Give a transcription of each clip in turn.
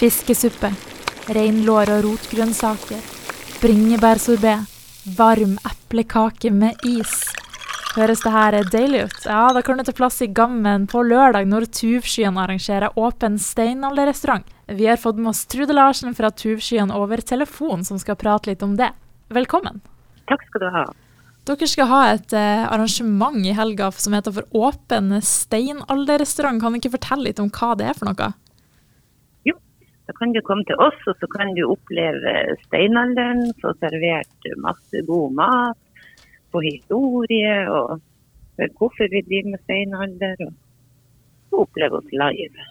Fiskesuppe, reinlår og rotgrønnsaker, bringebærsorbé, varm eplekake med is. Høres det her deilig ut? Ja, da kan du ta plass i Gammen på lørdag når Tuvskyen arrangerer åpen steinalderrestaurant. Vi har fått med oss Trude Larsen fra Tuvskyen over telefon, som skal prate litt om det. Velkommen. Takk skal du ha. Dere skal ha et eh, arrangement i helga som heter for Åpen steinalderrestaurant. Kan du ikke fortelle litt om hva det er for noe? Da kan du komme til oss, og så kan du oppleve steinalderen. Få servert masse god mat, få historie og hvorfor vi driver med steinalder. Og oppleve oss live.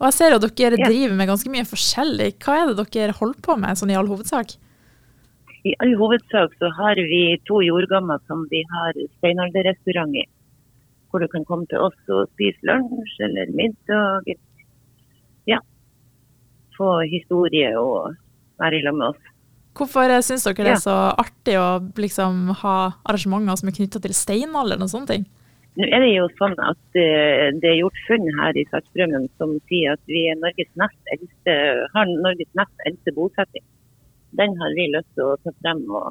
Og jeg ser jo dere driver med ganske mye forskjellig. Hva er det dere holder på med, sånn i all hovedsak? I all hovedsak så har vi to jordgammer som vi har steinalderrestaurant i. Hvor du kan komme til oss og spise lunsj eller middag. Ja. Få historie og være i lag med oss. Hvorfor syns dere det er så artig å liksom ha arrangementer som er knytta til steinalderen og sånne ting? Nå er det jo sånn at uh, det er gjort funn her i Sarpsbrømmen som sier at vi er Norges nest eldste, har Norges nest eldste bosetting. Den har vi lyst til å ta frem og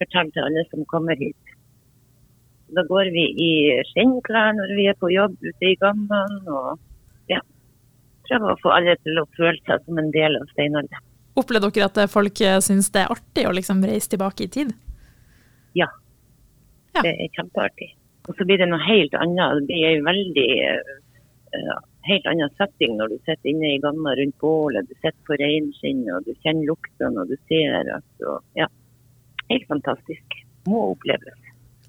fortelle til alle som kommer hit. Da går vi i skinnklær når vi er på jobb ute i gammelen. Og prøver å få alle til å føle seg som en del av. Opplever dere at folk syns det er artig å liksom reise tilbake i tid? Ja, ja. det er kjempeartig. Og så blir det noe helt annet. Det blir en veldig uh, helt annen setting når du sitter inne i gamma rundt bålet. Du sitter på reinskinn og du kjenner luktene og du ser. Altså, ja, helt fantastisk. Må oppleves.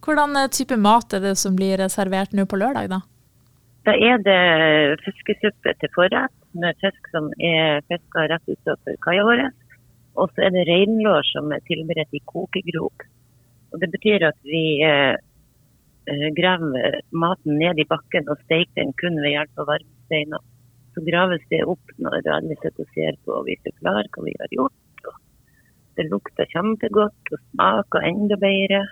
Hvordan eh, type mat er det som blir servert nå på lørdag, da? Da er det fiskesuppe til forrett med fisk som er fiska rett utenfor kaia vår. Og så er det reinlår som er tilberedt i kokegrop. Og Det betyr at vi eh, Eh, graver maten ned i bakken og steker den kun ved hjelp av varmesteiner. Så graves det opp når alle sitter og ser på og vi forklarer hva vi har gjort. Og det lukter kjempegodt og smaker enda bedre.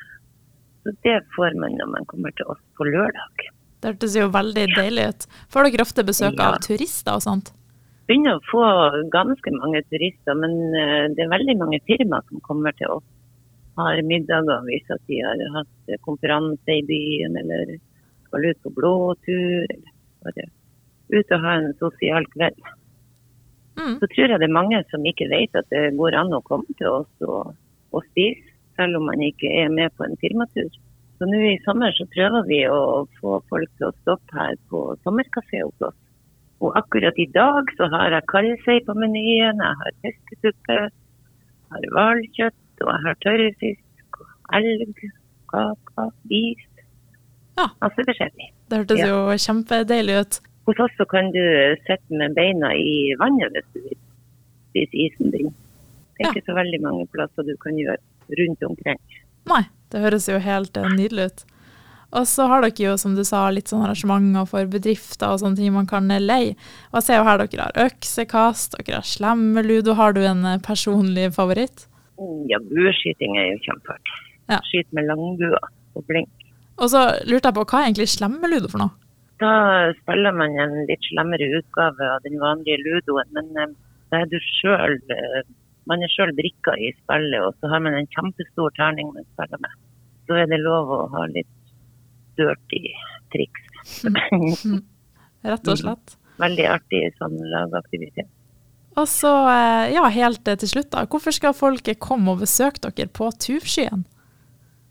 Så det får man når man kommer til oss på lørdag. Det hørtes jo veldig deilig ut. Får dere ofte besøk ja. av turister og sånt? Begynner å få ganske mange turister, men eh, det er veldig mange firmaer som kommer til oss har middager hvis at de har hatt konferanse i byen eller skal ut på blåtur. Eller bare ut og ha en sosial kveld. Mm. Så tror jeg det er mange som ikke vet at det går an å komme til oss og, og spise, selv om man ikke er med på en firmatur. Så nå i sommer så prøver vi å få folk til å stoppe her på sommerkafé hos oss. Og akkurat i dag så har jeg karrisei på menyen, jeg har fiskesuppe, jeg har hvalkjøtt, og jeg har tørrfisk, elg, kaka, is. Ja. Masse forskjellig. Det hørtes ja. jo kjempedeilig ut. Hos oss så kan du sitte med beina i vannet hvis du vil spise isen din. Det er ja. ikke så veldig mange plasser du kan gjøre rundt omkring. Nei, det høres jo helt eh, nydelig ut. Og så har dere jo, som du sa, litt sånn arrangementer for bedrifter og sånne ting man kan leie. Og jeg ser jo her dere har øksekast, dere har slemmeludo. Har du en eh, personlig favoritt? Ja, bueskyting er jo kjempeartig. Ja. Skyte med langbua og blink. Og så lurte jeg på, hva er egentlig slemmeludo for noe? Da spiller man en litt slemmere utgave av den vanlige ludoen, men eh, da er du sjøl eh, Man er sjøl brikka i spillet, og så har man en kjempestor terning man spiller med. Så er det lov å ha litt dirty triks. Rett og slett. Veldig artig sånn lagaktivitet. Og så, eh, ja, helt til slutt, da. Hvorfor skal folk komme og besøke dere på Tuvskyen?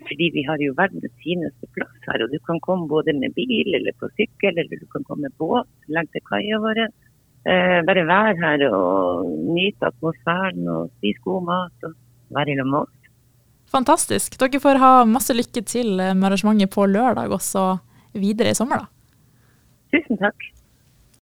Fordi vi har jo verdens fineste plass her, og du kan komme både med bil eller på sykkel, eller du kan komme med båt, legge til kaia vår. Eh, bare være her og nyte atmosfæren og spise god mat og være i lag med oss. Fantastisk. Dere får ha masse lykke til med arrangementet på lørdag, og så videre i sommer, da. Tusen takk.